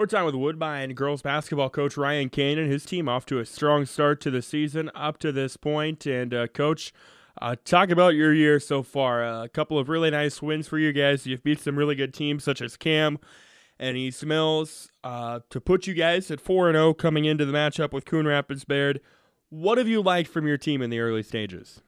We're talking with Woodbine girls basketball coach Ryan Coenen and his team off to a strong start to the season up to this point. And uh, coach, uh, talk about your year so far. Uh, a couple of really nice wins for you guys. You've beat some really good teams such as Cam and East Mills uh, to put you guys at four and zero oh coming into the matchup with Coon Rapids Bayard. What have you liked from your team in the early stages?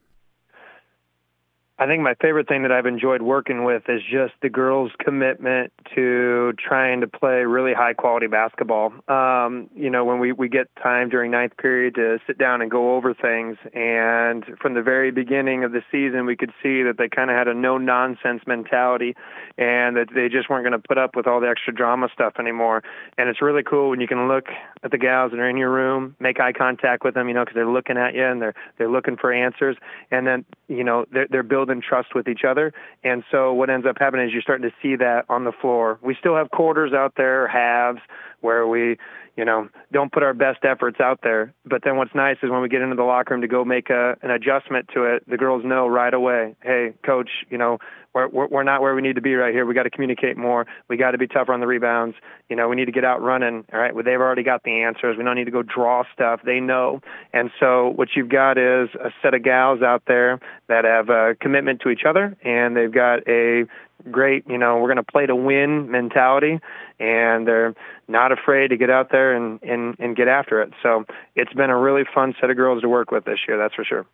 I think my favorite thing that I've enjoyed working with is just the girls' commitment to trying to play really high quality basketball. Um, you know, when we, we get time during ninth period to sit down and go over things, and from the very beginning of the season, we could see that they kind of had a no nonsense mentality and that they just weren't going to put up with all the extra drama stuff anymore. And it's really cool when you can look at the gals that are in your room, make eye contact with them, you know, because they're looking at you and they're, they're looking for answers. And then, you know, they're, they're building building trust with each other. And so what ends up happening is you're starting to see that on the floor. We still have quarters out there, halves, where we, you know, don't put our best efforts out there. But then what's nice is when we get into the locker room to go make a, an adjustment to it, the girls know right away, hey, coach, you know, we're, we're not where we need to be right here. We got to communicate more. We got to be tougher on the rebounds. You know, we need to get out running. All right. Well, they've already got the answers. We don't need to go draw stuff. They know. And so what you've got is a set of gals out there that have a commitment to each other and they've got a great, you know, we're going to play to win mentality, and they're not afraid to get out there and, and, and get after it. So it's been a really fun set of girls to work with this year, that's for sure.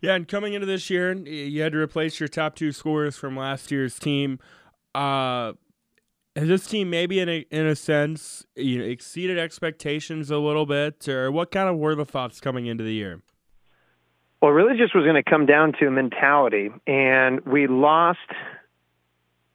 Yeah, and coming into this year, you had to replace your top two scorers from last year's team. Uh, has this team maybe in a, in a sense you know, exceeded expectations a little bit, or what kind of were the thoughts coming into the year? Well, really just was going to come down to mentality, and we lost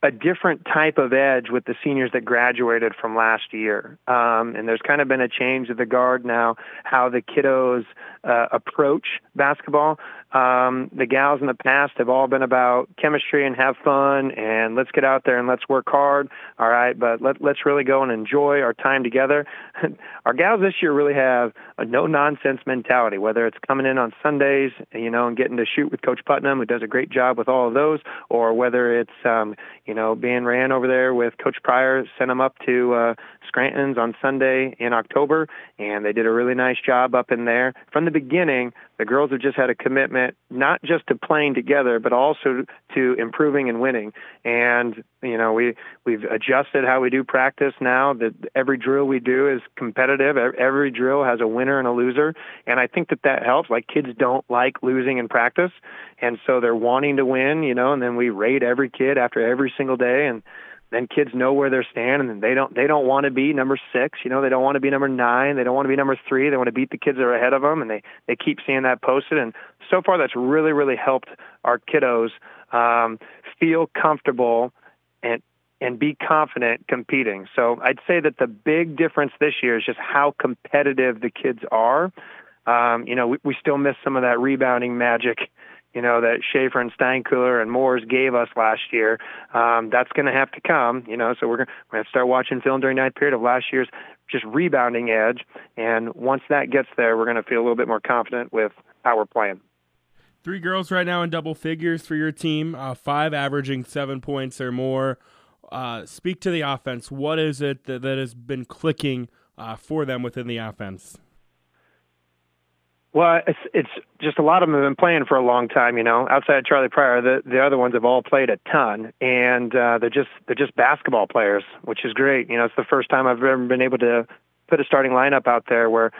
a different type of edge with the seniors that graduated from last year. Um, and there's kind of been a change of the guard now, how the kiddos uh, approach basketball. Um, the gals in the past have all been about chemistry and have fun and let's get out there and let's work hard. All right, but let, let's really go and enjoy our time together. our gals this year really have a no nonsense mentality, whether it's coming in on Sundays, you know, and getting to shoot with Coach Putnam, who does a great job with all of those, or whether it's, um, you know, being ran over there with Coach Pryor, sent them up to uh, Scranton's on Sunday in October, and they did a really nice job up in there. From the beginning, the girls have just had a commitment not just to playing together, but also to improving and winning. And you know, we we've adjusted how we do practice now. That every drill we do is competitive. Every drill has a winner and a loser, and I think that that helps. Like kids don't like losing in practice, and so they're wanting to win. You know, and then we rate every kid after every single day and then kids know where they're standing and they don't they don't want to be number six you know they don't want to be number nine they don't want to be number three they want to beat the kids that are ahead of them and they they keep seeing that posted and so far that's really really helped our kiddos um, feel comfortable and and be confident competing. So i'd say that the big difference this year is just how competitive the kids are. Um, you know we, we still miss some of that rebounding magic you know, that Schaefer and Steinkuhler and Moores gave us last year. Um, that's going to have to come, you know, so we're going to start watching film during that period of last year's just rebounding edge. And once that gets there, we're going to feel a little bit more confident with how we're playing. Three girls right now in double figures for your team, uh, five averaging seven points or more. Uh, speak to the offense. What is it that, that has been clicking uh, for them within the offense? Well, it's it's just a lot of them have been playing for a long time. You know, outside of Charlie Pryor, the the other ones have all played a ton, and uh, they're just they're just basketball players, which is great. You know, it's the first time I've ever been able to put a starting lineup out there where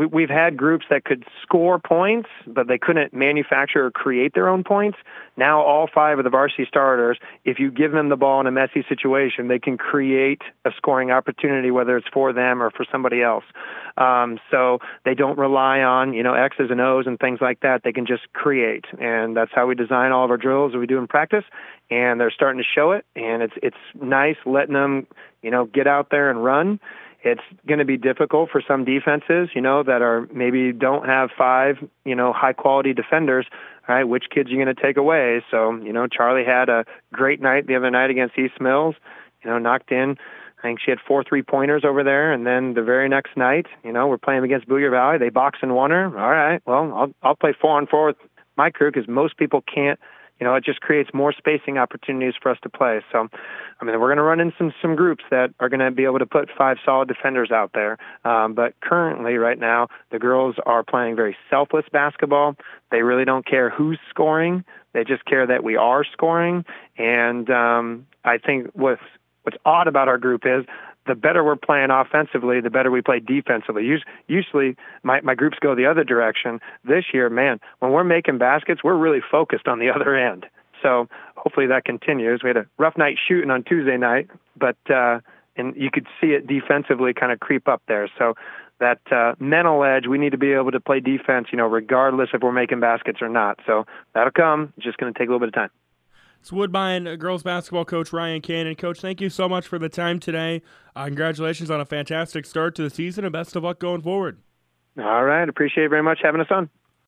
we, we've had groups that could score points, but they couldn't manufacture or create their own points. Now, all five of the varsity starters, if you give them the ball in a messy situation, they can create a scoring opportunity, whether it's for them or for somebody else. Um, so they don't rely on you know X's and O's and things like that. They can just create, and that's how we design all of our drills that we do in practice. And they're starting to show it, and it's it's nice letting them you know get out there and run it's going to be difficult for some defenses, you know, that are maybe don't have five, you know, high quality defenders. Right, which kids are you going to take away? So, you know, Charlie had a great night the other night against East Mills. You know, knocked in. I think she had four three pointers over there, and then the very next night, you know, we're playing against Boyer Valley. They box and one her. All right, well, I'll I'll play four on four with my crew because most people can't you know, it just creates more spacing opportunities for us to play. So, I mean, we're going to run in some some groups that are going to be able to put five solid defenders out there. Um, but currently, right now, the girls are playing very selfless basketball. They really don't care who's scoring. They just care that we are scoring. And um, I think what's what's odd about our group is the better we're playing offensively, the better we play defensively. Usually, my, my groups go the other direction. This year, man, when we're making baskets, we're really focused on the other end. So hopefully that continues. We had a rough night shooting on Tuesday night, but uh, and you could see it defensively kind of creep up there. So that uh, mental edge, we need to be able to play defense, you know, regardless if we're making baskets or not. So that'll come. Just going to take a little bit of time. It's Woodbine girls basketball coach Ryan Coenen. Coach, thank you so much for the time today. Uh, congratulations on a fantastic start to the season and best of luck going forward. All right. Appreciate very much having us on.